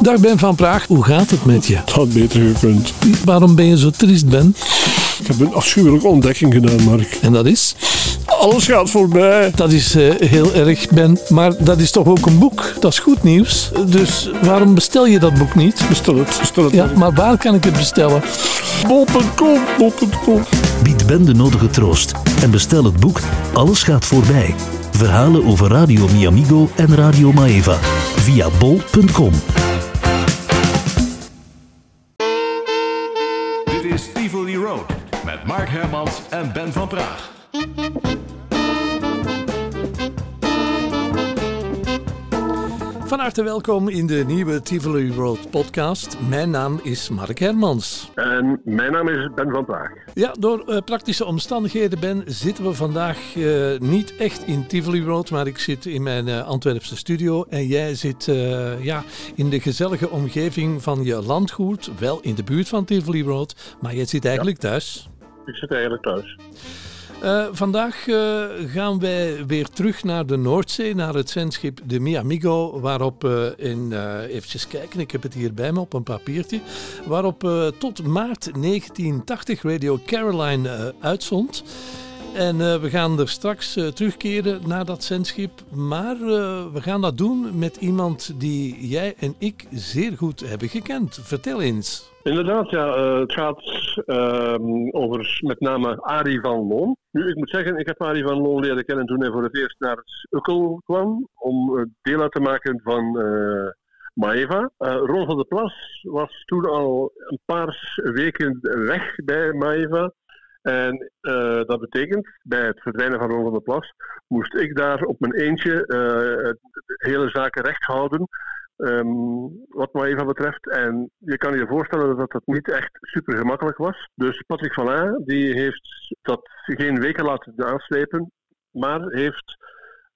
Dag Ben van Praag, hoe gaat het met je? Het had beter gekund. Waarom ben je zo triest, Ben? Ik heb een afschuwelijke ontdekking gedaan, Mark. En dat is? Alles gaat voorbij. Dat is eh, heel erg, Ben. Maar dat is toch ook een boek? Dat is goed nieuws. Dus waarom bestel je dat boek niet? Bestel het, bestel het. Ja, Mark. maar waar kan ik het bestellen? Bol.com, bol.com. Bied Ben de nodige troost en bestel het boek Alles gaat voorbij. Verhalen over Radio Miamigo en Radio Maeva via bol.com. Hermans en Ben van Praag. Van harte welkom in de nieuwe Tivoli Road podcast. Mijn naam is Mark Hermans. En mijn naam is Ben van Praag. Ja, door eh, praktische omstandigheden, Ben, zitten we vandaag eh, niet echt in Tivoli Road, maar ik zit in mijn eh, Antwerpse studio en jij zit eh, ja, in de gezellige omgeving van je landgoed, wel in de buurt van Tivoli Road, maar jij zit eigenlijk thuis. Ik zit eigenlijk thuis. Eh, vandaag eh, gaan wij weer terug naar de Noordzee, naar het zendschip de Miamigo, waarop eh in, eventjes kijken, ik heb het hier bij me op een papiertje, waarop tot maart 1980 Radio Caroline uitzond. En we gaan er straks terugkeren naar dat zendschip, maar we gaan dat doen met iemand die jij en ik zeer goed hebben gekend. Vertel eens. Inderdaad, ja, eh, het gaat ehm, over met name Arie van Loon. Nu, ik moet zeggen, ik heb Arie van Loon leren kennen toen hij voor het eerst naar het Ukkel kwam, om eh, deel uit te maken van eh Maeva. Ron van der Plas was toen al een paar weken weg bij Maeva. En dat betekent, bij het verdwijnen van Ron van der Plas, moest ik daar op mijn eentje de hele zaken recht houden. Ehm, wat Maeva betreft. En je kan je voorstellen dat dat niet echt super gemakkelijk was. Dus Patrick van die heeft dat geen weken laten aanslepen, maar heeft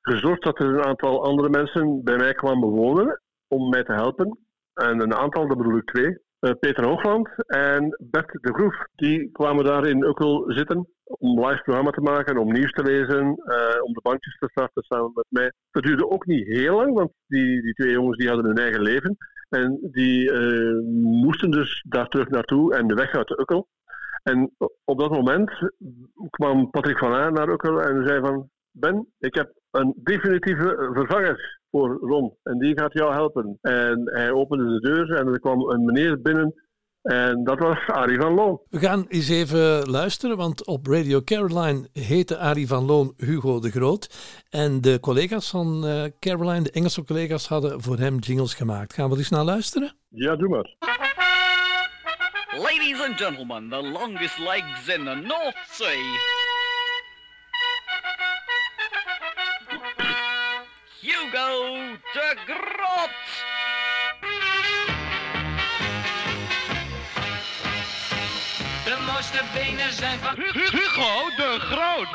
gezorgd dat er een aantal andere mensen bij mij kwamen wonen om mij te helpen. En een aantal, dat bedoel ik twee. Eh, Peter Hoogland en Bert de Groef, die kwamen daar in Ukkel zitten om live programma te maken, om nieuws te lezen, eh, om de bankjes te starten samen met mij. Dat duurde ook niet heel lang, want die, die twee jongens die hadden hun eigen leven. En die eh, moesten dus daar terug naartoe en de weg uit de Ukkel. En op dat moment kwam Patrick van Aan naar Ukkel en zei van... Ben, ik heb een definitieve vervanger voor Ron. En die gaat jou helpen. En hij opende de deur en er kwam een meneer binnen. En dat was Arie van Loon. We gaan eens even luisteren, want op Radio Caroline heette Arie van Loon Hugo de Groot. En de collega's van eh, Caroline, de Engelse collega's, hadden voor hem jingles gemaakt. Gaan we er eens naar luisteren? Ja, doe maar. Ladies and gentlemen, the longest legs in the North Sea. Hugo de Grot. De mooiste benen zijn van Hugo de Groot.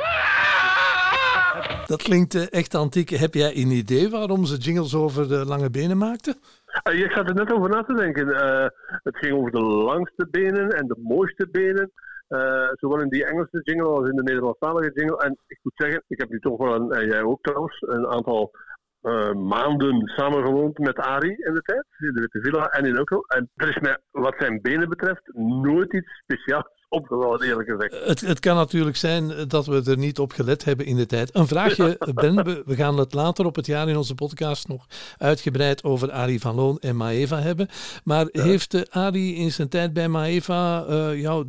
Dat klinkt eh, echt antiek. Heb jij een idee waarom ze jingles over de lange benen maakten? Eh, Ik zat er net over na te denken. Eh, het ging over de langste benen en de mooiste benen. Eh, zowel in die Engelse jingle als in de Nederlandstalige jingle. En ik moet zeggen, ik heb nu toch wel, een, en jij ook trouwens, een aantal eh, maanden samengewoond met Arie in de tijd. In de Witte Villa en in Ukkel. En er is mij, wat zijn benen betreft, nooit iets speciaals opgevallen, eerlijk gezegd. Het, het kan natuurlijk zijn dat we er niet op gelet hebben in de tijd. Een vraagje, Ben. We, we gaan het later op het jaar in onze podcast nog uitgebreid over Arie van Loon en Maeva hebben. Maar heeft eh, Arie in zijn tijd bij Maeva eh, jou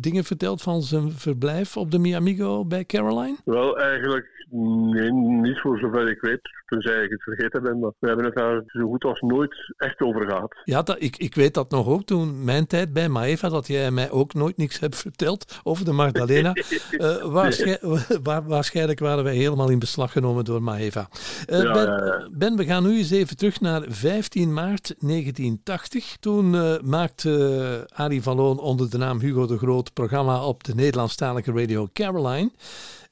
dingen verteld van zijn verblijf op de Miamigo bij Caroline? Wel, eigenlijk nee, niet voor zover ik weet. Tenzij ik het vergeten ben. Maar we hebben het daar zo goed als nooit echt over gehad. Ja, dat, ik, ik weet dat nog ook toen mijn tijd bij Maeva, dat jij mij ook nooit niks hebt verteld over de Magdalena. Waar- waarschijnlijk waren wij helemaal in beslag genomen door Maeva. Eh, Ja, ben, ja, ben, we gaan nu eens even terug naar 15 maart 1980. Toen eh, maakte Arie van Loon onder de naam Hugo de Groot programma op de Nederlandstalige radio Caroline.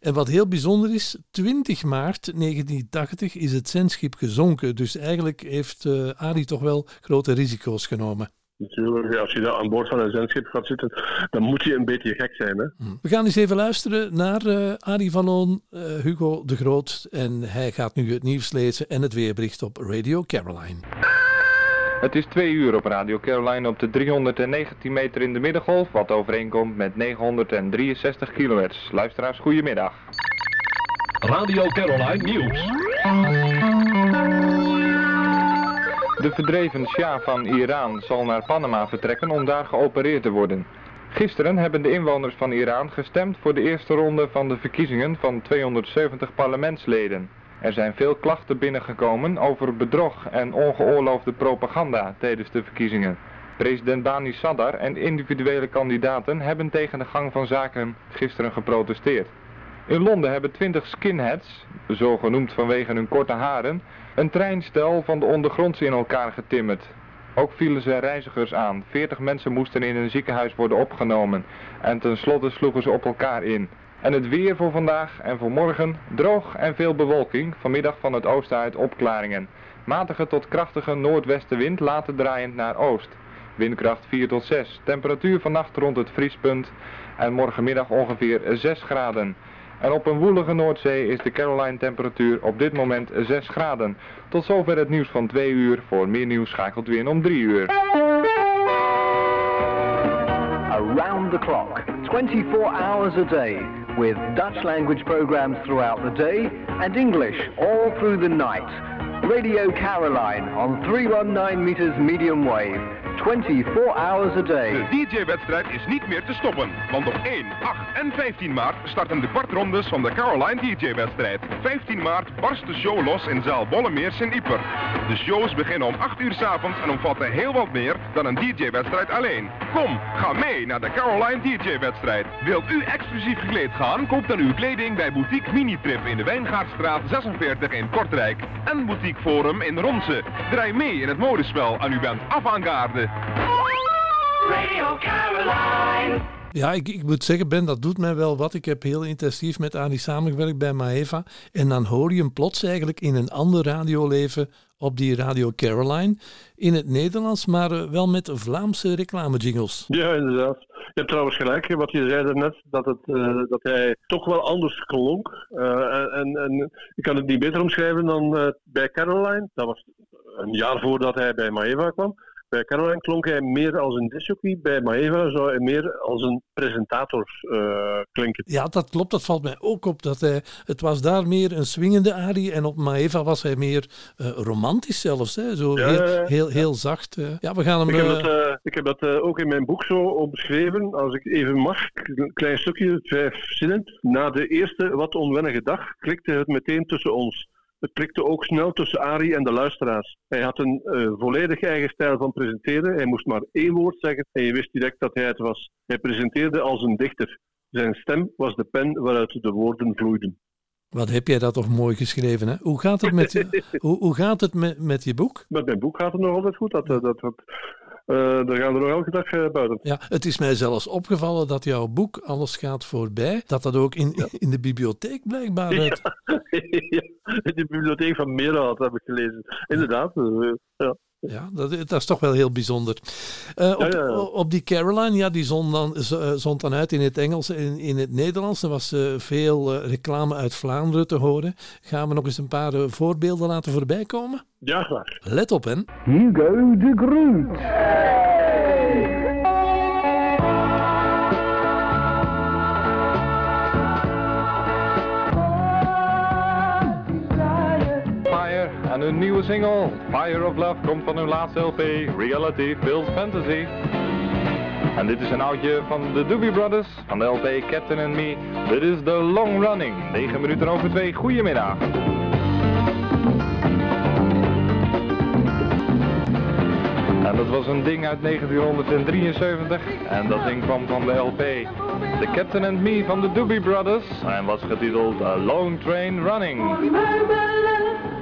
En wat heel bijzonder is, 20 maart 1980 is het zendschip gezonken. Dus eigenlijk heeft Arie toch wel grote risico's genomen. Natuurlijk, als je daar aan boord van een zendschip gaat zitten, dan moet je een beetje gek zijn. Hè? We gaan eens even luisteren naar eh Arie van Loon, eh, Hugo de Groot. En hij gaat nu het nieuws lezen en het weerbericht op Radio Caroline. Het is 2 uur op Radio Caroline op de 319 meter in de middengolf, wat overeenkomt met 963 kHz. Luisteraars, goedemiddag. Radio Caroline Nieuws. De verdreven Shah van Iran zal naar Panama vertrekken om daar geopereerd te worden. Gisteren hebben de inwoners van Iran gestemd voor de eerste ronde van de verkiezingen van 270 parlementsleden. Er zijn veel klachten binnengekomen over bedrog en ongeoorloofde propaganda tijdens de verkiezingen. President Bani Sadr en individuele kandidaten hebben tegen de gang van zaken gisteren geprotesteerd. In Londen hebben 20 skinheads, zo genoemd vanwege hun korte haren, een treinstel van de ondergronds in elkaar getimmerd. Ook vielen ze reizigers aan. 40 mensen moesten in een ziekenhuis worden opgenomen. En tenslotte sloegen ze op elkaar in. En het weer voor vandaag en voor morgen droog en veel bewolking. Vanmiddag van het oosten uit opklaringen. Matige tot krachtige noordwestenwind later draaiend naar oost. Windkracht 4 tot 6. Temperatuur vannacht rond het vriespunt. En morgenmiddag ongeveer 6 graden. En op een woelige Noordzee is de Caroline temperatuur op dit moment 6 graden. Tot zover het nieuws van 2 uur. Voor meer nieuws schakelt in om 3 uur. Around the clock, 24 hours a day, with Dutch language programs throughout the day and English all through the night. Radio Caroline on 319 meters medium wave, 24 hours a day. De DJ-wedstrijd is niet meer te stoppen, want op 1, 8 en 15 maart starten de kwartrondes van de Caroline DJ-wedstrijd. 15 maart barst de show los in zaal Bollemeers in Ieper. De shows beginnen om 8 uur 's avonds en omvatten heel wat meer dan een DJ-wedstrijd alleen. Kom, ga mee naar de Caroline DJ-wedstrijd. Wilt u exclusief gekleed gaan? Koop dan uw kleding bij Boutique Minitrip in de Wijngaardstraat 46 in Kortrijk en Boutique Forum in Ronse. Draai mee in het modespel en u bent Radio Caroline. Ja, ik, ik moet zeggen, Ben, dat doet mij wel wat. Ik heb heel intensief met Ani samengewerkt bij Maeva. En dan hoor je hem plots eigenlijk in een ander radioleven op die Radio Caroline. In het Nederlands, maar eh, wel met Vlaamse reclamejingles. Ja, inderdaad. Je hebt trouwens gelijk, wat je zei daarnet, dat, het, eh, dat hij toch wel anders klonk. Eh, en, en ik kan het niet beter omschrijven dan eh, bij Caroline. Dat was een jaar voordat hij bij Maeva kwam. Bij Caroline klonk hij meer als een disjockey. Bij Maeva zou hij meer als een presentator eh, klinken. Ja, dat klopt. Dat valt mij ook op. Dat hij, het was daar meer een swingende arie. En op Maeva was hij meer eh, romantisch zelfs. Hè? Zo Ja, heel, ja. heel, zacht. Ja, we gaan hem... Ik heb, eh, dat, ik heb dat ook in mijn boek zo omschreven, als ik even mag. Een klein stukje, vijf zinnen. Na de eerste wat onwennige dag klikte het meteen tussen ons. Het klikte ook snel tussen Arie en de luisteraars. Hij had een eh, volledig eigen stijl van presenteren. Hij moest maar één woord zeggen en je wist direct dat hij het was. Hij presenteerde als een dichter. Zijn stem was de pen waaruit de woorden vloeiden. Wat heb jij dat toch mooi geschreven, hè? Hoe gaat het met, je- hoe, hoe gaat het met, met je boek? Met mijn boek gaat het nog altijd goed. Dat, dat, dat, dat, eh, daar gaan we nog elke dag eh, buiten. Ja, het is mij zelfs opgevallen dat jouw boek Alles gaat voorbij, dat dat ook in, in de bibliotheek blijkbaar uit. ja, in de bibliotheek van Meerhout heb ik gelezen. Inderdaad. eh, ja. Ja, dat, dat is toch wel heel bijzonder. Eh, op, Ja, ja, ja. op die Caroline, ja, die zond dan, eh, zond dan uit in het Engels en in het Nederlands. Er was eh, veel eh, reclame uit Vlaanderen te horen. Gaan we nog eens een paar voorbeelden laten voorbij komen? Ja, graag. Let op, hè. Hugo de Groot. Nieuwe single Fire of Love komt van hun laatste LP Reality Fills Fantasy. En dit is een oudje van de Doobie Brothers van de LP Captain and Me. Dit is The Long Running. 9 minuten over 2. Goedemiddag. En dat was een ding uit 1973 en dat ding kwam van de LP The Captain and Me van de Doobie Brothers en was getiteld A Long Train Running.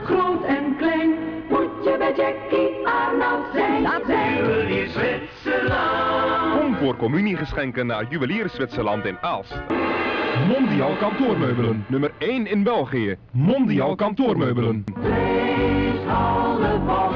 Groot en klein, moet je bij Jackie Arnold zijn. Dat zijn we hier Zwitserland. Kom voor communiegeschenken naar Juwelier Zwitserland in Aalst. Mondial kantoormeubelen. Nummer 1 in België. Mondial kantoormeubelen.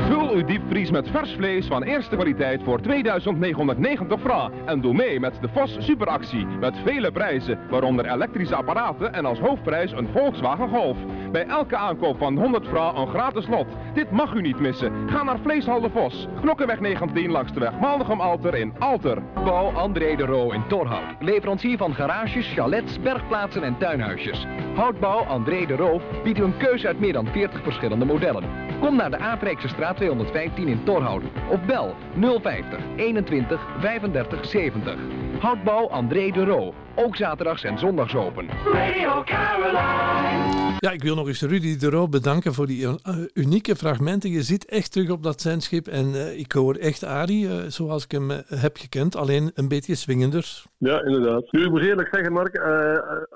Vul uw diepvries met vers vlees van eerste kwaliteit voor 2990 francs. En doe mee met de Vos superactie met vele prijzen, waaronder elektrische apparaten en als hoofdprijs een Volkswagen Golf. Bij elke aankoop van 100 francs een gratis lot. Dit mag u niet missen. Ga naar Vleeshal de Vos. Knokkenweg 19 langs de weg Maldegem Alter in Alter. Bouw André de Roo in Torhout. Leverancier van garages, chalets, bergplaatsen en tuinhuisjes. Houtbouw André de Roo biedt u een keuze uit meer dan 40 verschillende modellen. Kom naar de Aardrijkse straat 215 in Torhout of bel 050 21 35 70. Houtbouw André de Roo. Ook zaterdags en zondags open. Radio Caroline. Ja, ik wil nog eens Rudy de Roo bedanken voor die eh, unieke fragmenten. Je zit echt terug op dat zendschip en eh, ik hoor echt Arie eh, zoals ik hem heb gekend, alleen een beetje swingender. Ja, inderdaad. Nu, ik moet eerlijk zeggen, Mark,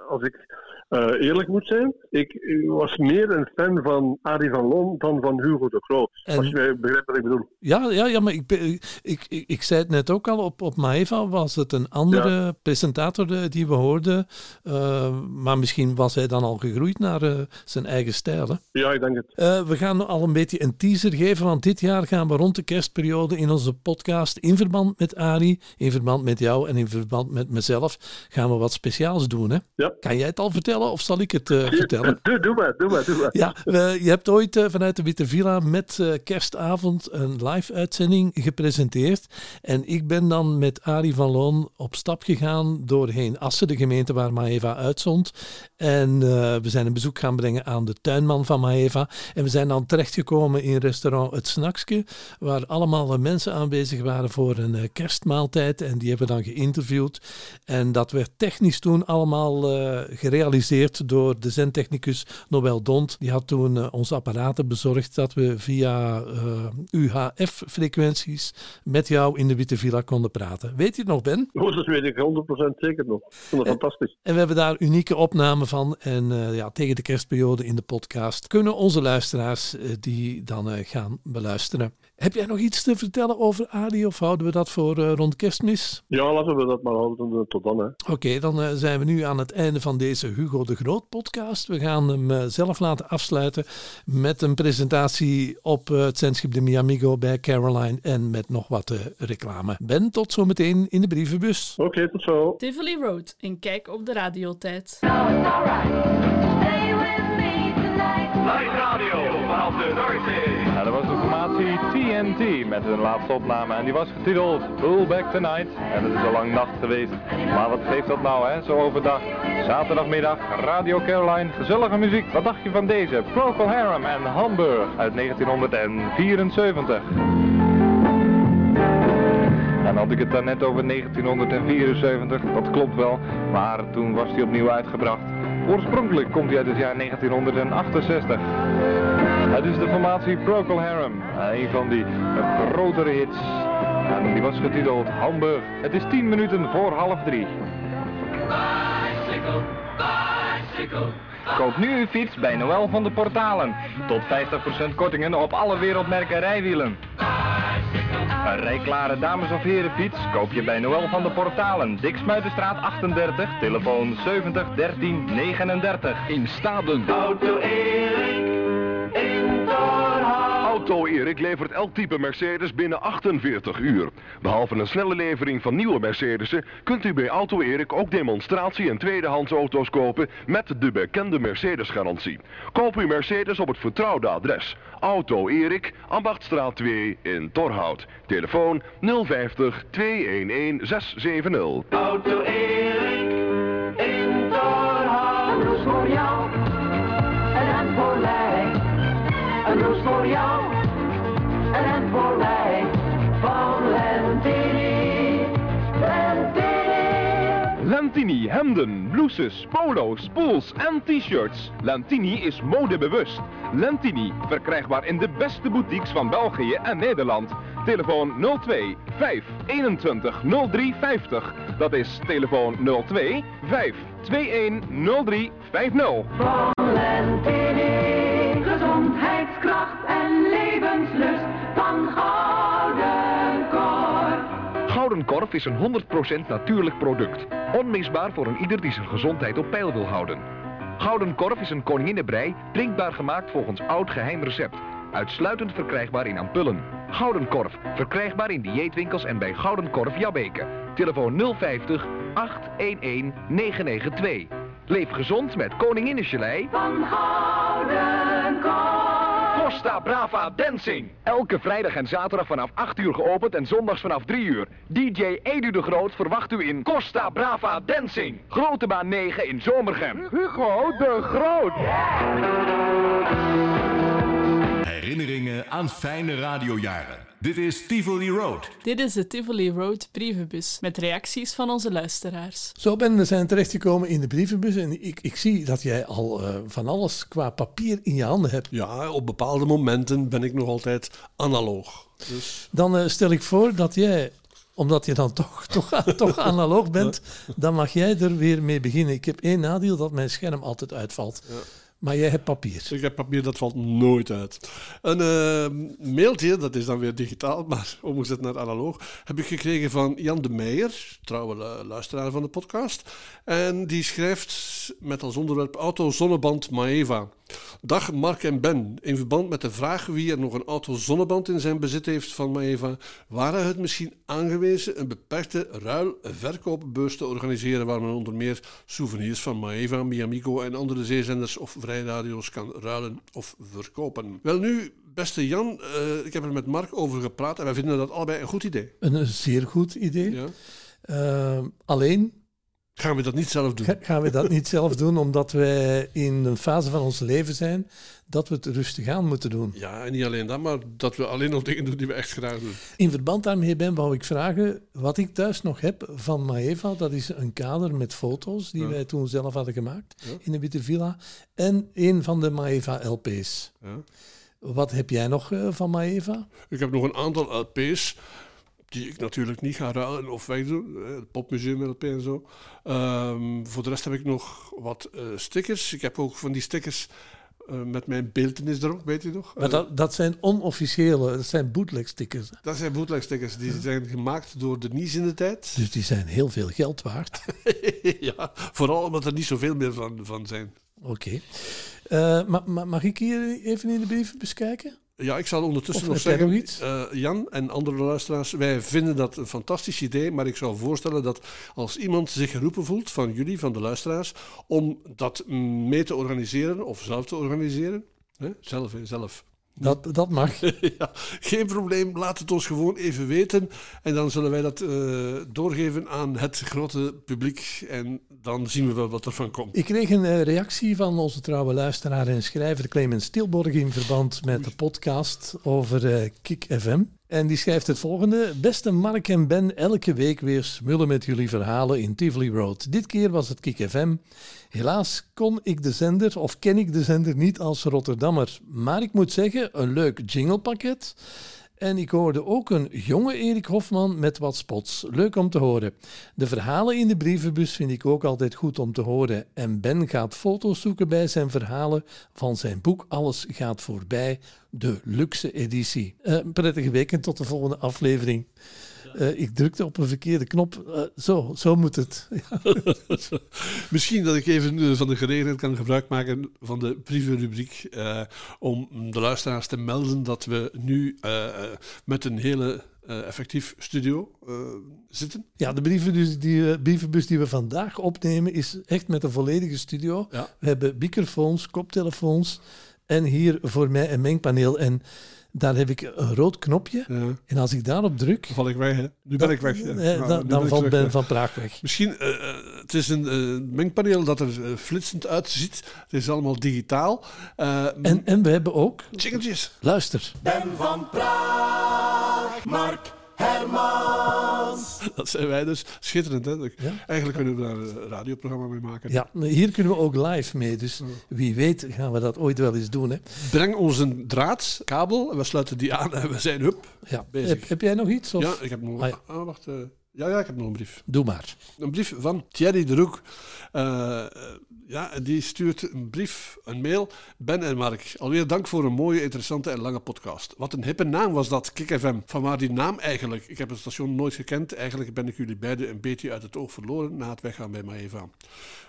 als ik eh, eerlijk moet zijn, ik was meer een fan van Arie van Loon dan van Hugo de Groot. En- Als je begrijpt wat ik bedoel. Ja, ja, ja maar ik, ik, ik, ik zei het net ook al, op, op Maeva was het een andere presentator eh, die we hoorden. Eh, maar misschien was hij dan al gegroeid naar zijn eigen stijl. Hè? Ja, ik denk het. We gaan al een beetje een teaser geven, want dit jaar gaan we rond de kerstperiode in onze podcast in verband met Ari, in verband met jou en in verband met mezelf, gaan we wat speciaals doen. Hè? Ja. Kan jij het al vertellen of zal ik het eh, vertellen? Doe, doe maar, doe maar, doe maar. Ja, we- je hebt ooit eh, vanuit de Witte Villa met eh, kerstavond een live uitzending gepresenteerd. En ik ben dan met Arie van Loon op stap gegaan doorheen Assen, de gemeente waar Maeva uitzond. En eh, we zijn een bezoek gaan brengen aan de tuinman van Maeva. En we zijn dan terechtgekomen in restaurant Het Snakske, waar allemaal mensen aanwezig waren voor een eh, kerstmaaltijd. En die hebben we dan geïnterviewd. En dat werd technisch toen allemaal eh, gerealiseerd door de zendtechnicus Nobel Dont. Die had toen onze apparaten bezorgd dat we via UHF-frequenties met jou in de Witte Villa konden praten. Weet je het nog, Ben? Oh, dat weet ik 100% zeker nog. Ik vond dat fantastisch. En we hebben daar unieke opnamen En eh, ja, tegen de kerstperiode in de podcast kunnen onze luisteraars eh, die dan eh, gaan beluisteren. Heb jij nog iets te vertellen over Adi of houden we dat voor eh, rond kerstmis? Ja, laten we dat maar houden eh, tot dan. Hè. Oké, dan eh, zijn we nu aan het einde van deze Hugo de Groot podcast. We gaan hem eh, zelf laten afsluiten met een presentatie op eh, het zendschip de Miamigo bij Caroline en met nog wat eh, reclame. Ben, tot zometeen in de brievenbus. Oké, tot zo. Tivoli Road, een kijk op de radiotijd. Live radio vanaf de Noordzee. Met hun laatste opname en die was getiteld Pull Back Tonight. En het is al lang nacht geweest. Maar wat geeft dat nou hè, zo overdag? Zaterdagmiddag, Radio Caroline, gezellige muziek. Wat dacht je van deze? Procol Harum en Hamburg uit 1974. En had ik het daarnet over 1974, dat klopt wel, maar toen was hij opnieuw uitgebracht. Oorspronkelijk komt hij uit het jaar 1968. Het is de formatie Procol Harum, een van die grotere hits. En die was getiteld Hamburg. Het is 10 minuten voor half drie. Koop nu uw fiets bij Noël van de Portalen. Tot 50% kortingen op alle wereldmerken rijwielen. Een rijklare dames- of herenfiets koop je bij Noël van de Portalen. Diksmuitenstraat 38, telefoon 70 13 39. In Staden. Auto Erik levert elk type Mercedes binnen 48 uur. Behalve een snelle levering van nieuwe Mercedesen kunt u bij Auto Erik ook demonstratie- en tweedehands auto's kopen met de bekende Mercedes-garantie. Koop uw Mercedes op het vertrouwde adres. Auto Erik, Ambachtstraat 2 in Torhout. Telefoon 050 211 670. Auto een rem voor mij. Van Lentini, Lentini. Lentini, hemden, blouses, polo's, pools en t-shirts. Lentini is modebewust. Lentini, verkrijgbaar in de beste boutiques van België en Nederland. Telefoon 02 521 0350. Dat is telefoon 02 521 0350. Van Lentini, Gouden Korf is een 100% natuurlijk product. Onmisbaar voor een ieder die zijn gezondheid op peil wil houden. Gouden Korf is een koninginnenbrei, drinkbaar gemaakt volgens oud geheim recept. Uitsluitend verkrijgbaar in ampullen. Gouden Korf, verkrijgbaar in dieetwinkels en bij Gouden Korf Jabbeke. Telefoon 050 811 992. Leef gezond met Koninginnengelei. Van Goudenkoop. Costa Brava Dancing. Elke vrijdag en zaterdag vanaf 8 uur geopend en zondags vanaf 3 uur. DJ Edu de Groot verwacht u in Costa Brava Dancing. Grote baan 9 in Zomergem. Hugo de Groot. Herinneringen aan fijne radiojaren. Dit is Tivoli Road. Dit is de Tivoli Road brievenbus met reacties van onze luisteraars. Zo, Ben, we zijn terechtgekomen in de brievenbus en ik, ik zie dat jij al eh, van alles qua papier in je handen hebt. Ja, op bepaalde momenten ben ik nog altijd analoog. Dus Dan eh, stel ik voor dat jij, omdat je dan toch, toch, toch analoog bent, dan mag jij er weer mee beginnen. Ik heb één nadeel dat mijn scherm altijd uitvalt. Maar jij hebt papier. ik heb papier, dat valt nooit uit. Een eh, mailtje, dat is dan weer digitaal, maar omgezet naar analoog, heb ik gekregen van Jan de Meijer, trouwe lu- luisteraar van de podcast. En die schrijft met als onderwerp auto zonneband Maeva. Dag Mark en Ben. In verband met de vraag wie er nog een auto zonneband in zijn bezit heeft van Maeva, waren het misschien aangewezen een beperkte ruil-verkoopbeurs te organiseren waar men onder meer souvenirs van Maeva, Miamigo en andere zeezenders of vrijradio's kan ruilen of verkopen. Wel nu, beste Jan, eh, ik heb er met Mark over gepraat en wij vinden dat allebei een goed idee. Een, een zeer goed idee. Eh, alleen Gaan we dat niet zelf doen? ga- gaan we dat niet zelf doen, omdat wij in een fase van ons leven zijn dat we het rustig aan moeten doen. Ja, en niet alleen dat, maar dat we alleen nog dingen doen die we echt graag doen. In verband daarmee, Ben, wou ik vragen wat ik thuis nog heb van Maeva. Dat is een kader met foto's die Ja. wij toen zelf hadden gemaakt Ja. in de Witte Villa. En een van de Maeva LP's. Ja. Wat heb jij nog eh, van Maeva? Ik heb nog een aantal LP's die ik natuurlijk niet ga ruilen of wegdoen. eh, Het popmuseum LP en zo. Ehm, voor de rest heb ik nog wat eh, stickers. Ik heb ook van die stickers eh, met mijn beeldenis erop, weet je nog? Maar dat, dat zijn onofficiële, dat zijn bootleg stickers. dat zijn bootleg stickers. Die zijn gemaakt door Denise in de tijd. Dus die zijn heel veel geld waard. ja, vooral omdat er niet zoveel meer van, van zijn. Oké. Ma- mag ik hier even in de brievenbus kijken? Ja, ik zal ondertussen nog zeggen, nog iets? eh, Jan en andere luisteraars, wij vinden dat een fantastisch idee, maar ik zou voorstellen dat als iemand zich geroepen voelt van jullie, van de luisteraars, om dat mee te organiseren of zelf te organiseren, hè, zelf, zelf. Dat, dat mag. ja, geen probleem, laat het ons gewoon even weten en dan zullen wij dat eh, doorgeven aan het grote publiek en dan zien we wel wat er van komt. Ik kreeg een eh, reactie van onze trouwe luisteraar en schrijver Clemens Stilborg in verband met de podcast over eh, Kik FM. En die schrijft het volgende. Beste Mark en Ben, elke week weer smullen met jullie verhalen in Tivoli Road. Dit keer was het Kik FM. Helaas kon ik de zender, of ken ik de zender niet als Rotterdammer. Maar ik moet zeggen, een leuk jinglepakket. En ik hoorde ook een jonge Erik Hofman met wat spots. Leuk om te horen. De verhalen in de brievenbus vind ik ook altijd goed om te horen. En Ben gaat foto's zoeken bij zijn verhalen van zijn boek Alles gaat voorbij, de luxe editie. Eh, prettige week en tot de volgende aflevering. Eh, ik drukte op een verkeerde knop. Eh, zo, zo moet het. Misschien dat ik even eh, van de gelegenheid kan gebruik maken van de brievenrubriek eh, om de luisteraars te melden dat we nu met een hele eh, effectief studio zitten. Ja, de brievenbus die, brievenbus die we vandaag opnemen is echt met een volledige studio. Ja. We hebben microfoons, koptelefoons en hier voor mij een mengpaneel. En daar heb ik een rood knopje. En als ik daarop druk... Dan val ik weg, hè? Nu ben ik weg. ja. Eh, Nou, dan dan valt Ben van Praag weg. Misschien, eh, eh, het is een eh, mengpaneel dat er flitsend uitziet. Het is allemaal digitaal. Eh, En, en we hebben ook... Jingeltjes. Luister. Ben van Praag, Mark Hermans. dat zijn wij dus. Schitterend, hè? Eigenlijk kunnen we daar een radioprogramma mee maken. Ja, maar hier kunnen we ook live mee. Dus wie weet gaan we dat ooit wel eens doen. Hè? Breng ons een draad, kabel, en we sluiten die aan en we zijn hup Ja. bezig. Heb, heb jij nog iets? Of? Ja, ik heb nog, Ah, ja. ah, wacht, eh, ja, ja, ik heb nog een brief. Doe maar. Een brief van Thierry de Roek. Eh, eh, ja, die stuurt een brief, een mail. Ben en Mark, alweer dank voor een mooie, interessante en lange podcast. Wat een hippe naam was dat, Kik FM. Van waar die naam eigenlijk? Ik heb het station nooit gekend. Eigenlijk ben ik jullie beiden een beetje uit het oog verloren na het weggaan bij Maeva.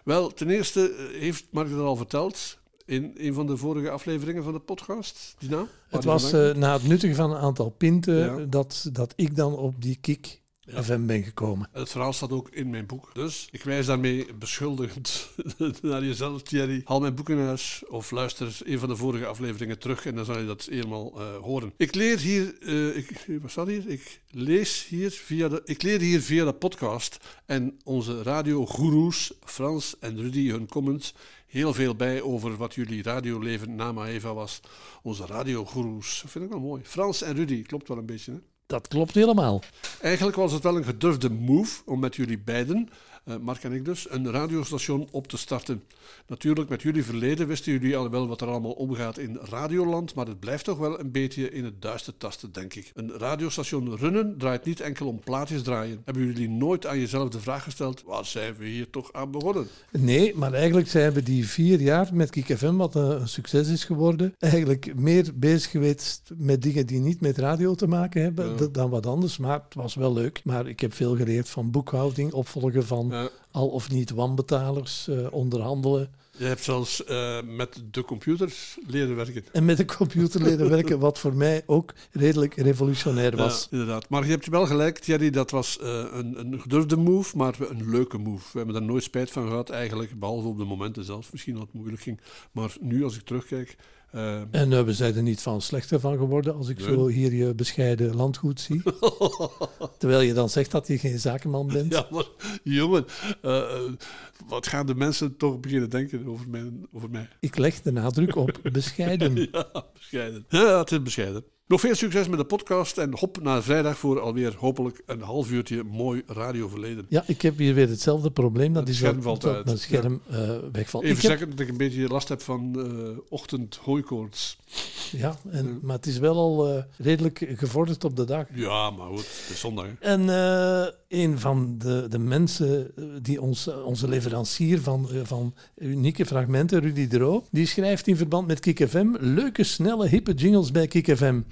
Wel, ten eerste eh, heeft Mark het al verteld in een van de vorige afleveringen van de podcast, die naam? Het was na het nuttigen van een aantal pinten Ja. dat, dat ik dan op die kick FM ben gekomen. Het verhaal staat ook in mijn boek. Dus ik wijs daarmee beschuldigend naar jezelf, Thierry. Haal mijn boek in huis of luister een van de vorige afleveringen terug en dan zal je dat helemaal eh, horen. Ik leer hier, eh, ik, wat staat hier? Ik lees hier via de, ik leer hier via de podcast en onze radiogoeroes Frans en Rudy hun comments heel veel bij over wat jullie radioleven na Maeva was. Onze radiogoeroes, vind ik wel mooi. Frans en Rudy, klopt wel een beetje hè? Dat klopt helemaal. Eigenlijk was het wel een gedurfde move om met jullie beiden, eh, Mark en ik dus, een radiostation op te starten. Natuurlijk, met jullie verleden wisten jullie al wel wat er allemaal omgaat in Radioland, maar het blijft toch wel een beetje in het duister tasten, denk ik. Een radiostation runnen draait niet enkel om plaatjes draaien. Hebben jullie nooit aan jezelf de vraag gesteld, waar zijn we hier toch aan begonnen? Nee, maar eigenlijk zijn we die vier jaar met Kik FM, wat een, een succes is geworden, eigenlijk meer bezig geweest met dingen die niet met radio te maken hebben Ja. dan wat anders. Maar het was wel leuk. Maar ik heb veel geleerd van boekhouding, opvolgen van Ja. al of niet wanbetalers, eh, onderhandelen. Je hebt zelfs eh, met de computer leren werken. En met de computer leren werken, wat voor mij ook redelijk revolutionair was. Ja, inderdaad. Maar je hebt wel gelijk, Thierry, dat was eh, een, een gedurfde move, maar een leuke move. We hebben daar nooit spijt van gehad, eigenlijk, behalve op de momenten zelf. Misschien het moeilijk ging. Maar nu, als ik terugkijk... eh, En eh, we zijn er niet van slechter van geworden als ik Nee. zo hier je bescheiden landgoed zie. Terwijl je dan zegt dat je geen zakenman bent. Ja, maar jongen, eh, eh, wat gaan de mensen toch beginnen denken over mij? Over mij? Ik leg de nadruk op bescheiden. Ja, bescheiden. Ja, het is bescheiden. Nog veel succes met de podcast en hop naar vrijdag voor alweer hopelijk een half uurtje mooi radioverleden. Ja, ik heb hier weer hetzelfde probleem. Dat Het is scherm valt uit. scherm eh, wegvalt. Even Ik heb- zeggen dat ik een beetje last heb van eh ochtend hooikoorts. ja, en, maar het is wel al eh, redelijk gevorderd op de dag. Ja, maar goed, het is zondag. hè. En een van de, de mensen die ons, onze leverancier van, van unieke fragmenten, Rudy Dro, die schrijft in verband met Kik FM leuke, snelle, hippe jingles bij Kik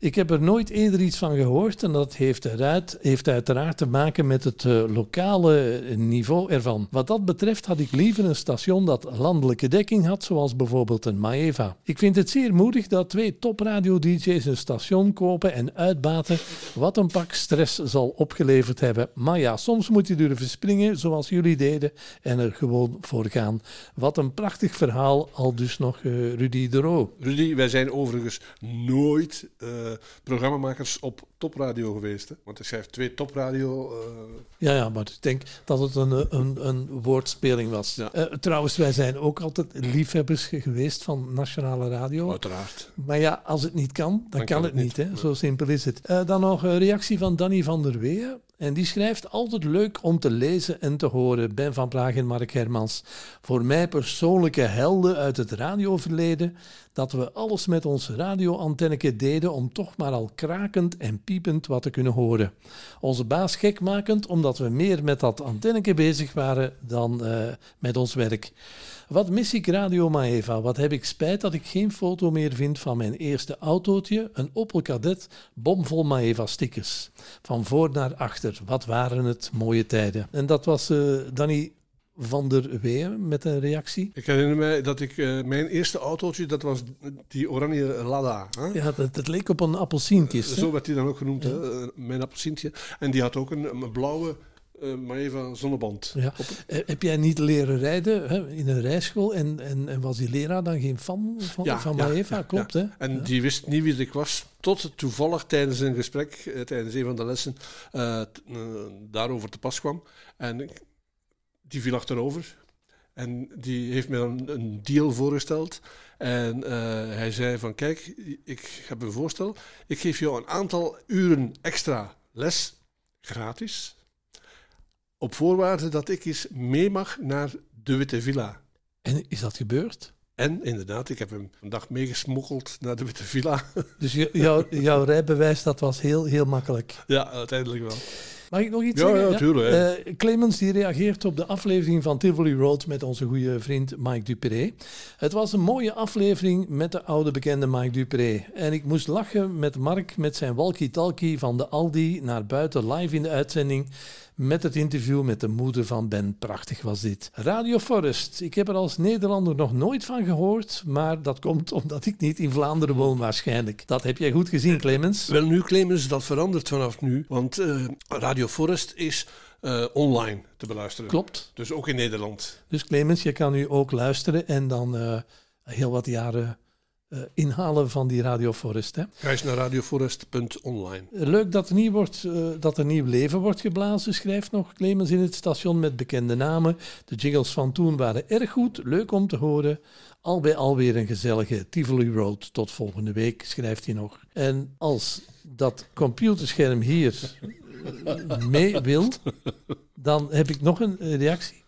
Ik heb er nooit eerder iets van gehoord en dat heeft, eruit, heeft uiteraard te maken met het eh, lokale niveau ervan. Wat dat betreft had ik liever een station dat landelijke dekking had, zoals bijvoorbeeld een Maeva. Ik vind het zeer moedig dat twee topradio-dj's een station kopen en uitbaten, wat een pak stress zal opgeleverd hebben. Maar ja, soms moet je durven springen, zoals jullie deden, en er gewoon voor gaan. Wat een prachtig verhaal, al dus nog eh, Rudy de Roo. Rudy, wij zijn overigens nooit eh, programmamakers op topradio geweest. Hè? Want hij schrijft twee topradio. eh, Ja, ja, maar ik denk dat het een, een, een woordspeling was. Eh, trouwens, wij zijn ook altijd liefhebbers ge- geweest van nationale radio. Uiteraard. Maar ja, als het niet kan, dan, kan, het niet. hè? Zo simpel is het. Eh, dan nog een reactie van Danny van der Weeën. En die schrijft altijd leuk om te lezen en te horen. Ben van Praag en Mark Hermans. Voor mij persoonlijke helden uit het radioverleden. Dat we alles met ons radioantenneke deden om toch maar al krakend en piepend wat te kunnen horen. Onze baas gekmakend omdat we meer met dat antenneke bezig waren dan eh, met ons werk. Wat mis ik Radio Maeva? Wat heb ik spijt dat ik geen foto meer vind van mijn eerste autootje, een Opel Kadett, bomvol Maeva stickers. Van voor naar achter. Wat waren het mooie tijden. En dat was eh Danny van der Weeën met een reactie. Ik herinner mij dat ik eh, mijn eerste autootje, dat was die oranje Lada. Hè? Ja, het, het leek op een appelsientjes. hè? Zo werd die dan ook genoemd, hè? Eh, mijn appelsientje. En die had ook een, een blauwe eh Maeva zonneband. Ja. Eh, Heb jij niet leren rijden hè, in een rijschool en, en, en was die leraar dan geen fan van, van Maeva? Klopt, ja. hè? En Ja. die wist niet wie ik was, tot toevallig tijdens een gesprek, eh, tijdens een van de lessen, daarover te pas kwam. En die viel achterover. En die heeft me dan een deal voorgesteld. En hij zei van, kijk, ik heb een voorstel. Ik geef jou een aantal uren extra les, gratis. Op voorwaarde dat ik eens mee mag naar de Witte Villa. En is dat gebeurd? En inderdaad, ik heb hem een dag meegesmokkeld naar de Witte Villa. Dus jou, jouw rijbewijs, dat was heel, heel makkelijk. Ja, uiteindelijk wel. Mag ik nog iets Ja, zeggen? ja, tuurlijk, hè. Eh, Clemens die reageert op de aflevering van Tivoli Road met onze goede vriend Mike Dupré. Het was een mooie aflevering met de oude bekende Mike Dupré. En ik moest lachen met Mark met zijn walkie-talkie van de Aldi naar buiten live in de uitzending met het interview met de moeder van Ben. Prachtig was dit. Radio Forest. Ik heb er als Nederlander nog nooit van gehoord, maar dat komt omdat ik niet in Vlaanderen woon waarschijnlijk. Dat heb jij goed gezien, Clemens. Wel nu, Clemens, dat verandert vanaf nu. Want eh, Radio Forest is eh, online te beluisteren. Klopt. Dus ook in Nederland. Dus Clemens, je kan nu ook luisteren en dan eh, heel wat jaren eh, inhalen van die Radio Forest. Hè. Ga eens naar radioforest.online. Leuk dat er, nieuw wordt, eh, dat er nieuw leven wordt geblazen, schrijft nog Clemens in het station met bekende namen. De jingles van toen waren erg goed, leuk om te horen. Al bij alweer een gezellige Tivoli Road. Tot volgende week, schrijft hij nog. En als dat computerscherm hier mee wil, dan heb ik nog een eh, reactie.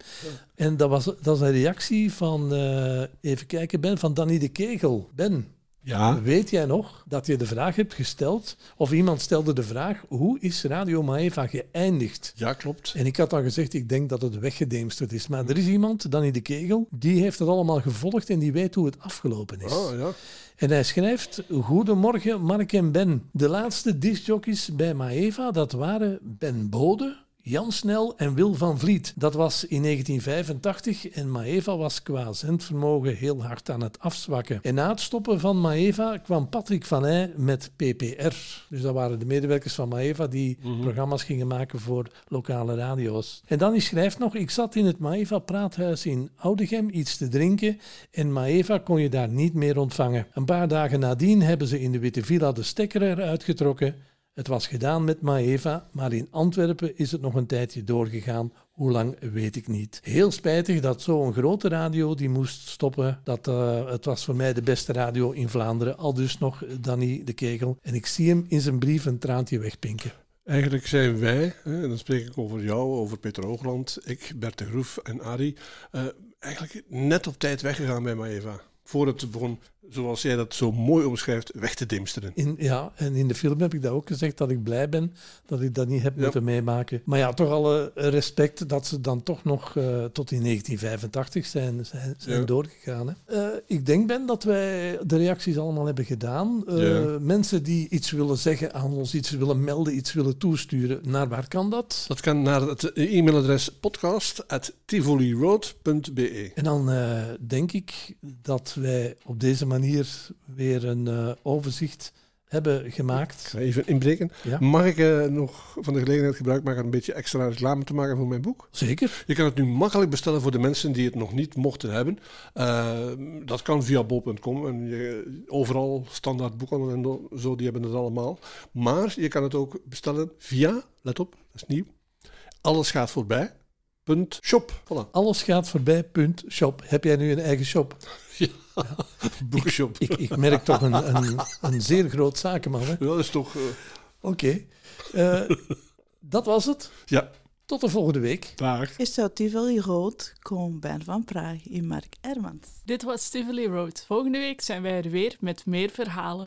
En dat, was, dat is een reactie van, eh, even kijken, Ben, van Danny de Kegel. Ben, Ja. weet jij nog dat je de vraag hebt gesteld, of iemand stelde de vraag, hoe is Radio Maeva geëindigd? Ja, klopt. En ik had dan gezegd, ik denk dat het weggedemsterd is. Maar er is iemand, Danny de Kegel, die heeft het allemaal gevolgd en die weet hoe het afgelopen is. Ah, ja. En hij schrijft, Goedemorgen Mark en Ben. De laatste discjockeys bij Maeva, dat waren Ben Bode, Jan Snel en Wil van Vliet. Dat was in 1985 en Maeva was qua zendvermogen heel hard aan het afzwakken. En na het stoppen van Maeva kwam Patrick van Eyck met PPR. Dus dat waren de medewerkers van Maeva die programma's gingen maken voor lokale radio's. En dan schrijft nog, ik zat in het Maeva praathuis in Oudegem iets te drinken en Maeva kon je daar niet meer ontvangen. Een paar dagen nadien hebben ze in de Witte Villa de stekker eruit getrokken. Het was gedaan met Maeva, maar in Antwerpen is het nog een tijdje doorgegaan. Hoe lang weet ik niet. Heel spijtig dat zo'n grote radio die moest stoppen. Dat, eh, het was voor mij de beste radio in Vlaanderen. Al dus nog Danny de Kegel. En ik zie hem in zijn brief een traantje wegpinken. Eigenlijk zijn wij, en dan spreek ik over jou, over Peter Hoogland, ik, Bert de Groef en Arie, eh, eigenlijk net op tijd weggegaan bij Maeva. Voordat het begon, zoals jij dat zo mooi omschrijft, weg te dimsteren. In, ja, en in de film heb ik dat ook gezegd, dat ik blij ben dat ik dat niet heb moeten meemaken. Maar ja, toch alle respect dat ze dan toch nog eh, tot in 1985 zijn, zijn, zijn Ja. doorgegaan. Hè. Eh, ik denk, Ben, dat wij de reacties allemaal hebben gedaan. Eh, Ja. Mensen die iets willen zeggen aan ons, iets willen melden, iets willen toesturen, naar waar kan dat? Dat kan naar het e-mailadres podcast.tivoliroad.be. En dan denk ik dat wij op deze manier weer een eh, overzicht hebben gemaakt. Ik ga even inbreken. Ja. Mag ik eh, nog van de gelegenheid gebruik maken om een beetje extra reclame te maken voor mijn boek? Zeker. Je kan het nu makkelijk bestellen voor de mensen die het nog niet mochten hebben. Eh, dat kan via bol.com en je, overal standaard boekhandel en zo, die hebben het allemaal. Maar je kan het ook bestellen via, let op, dat is nieuw, alles gaat voorbij. Punt shop. Voilà. Alles gaat voorbij, punt, shop. Heb jij nu een eigen shop? Ja, boekshop. Ik, ik merk toch een, een, een zeer groot zakenman. hè? Ja, dat is toch... eh, Oké. Eh, dat was het. Ja. Tot de volgende week. Dag. Is dat Tivoli Rood, kom Ben van Praag in Mark Ermans. Dit was Tivoli Road. Volgende week zijn wij er weer met meer verhalen.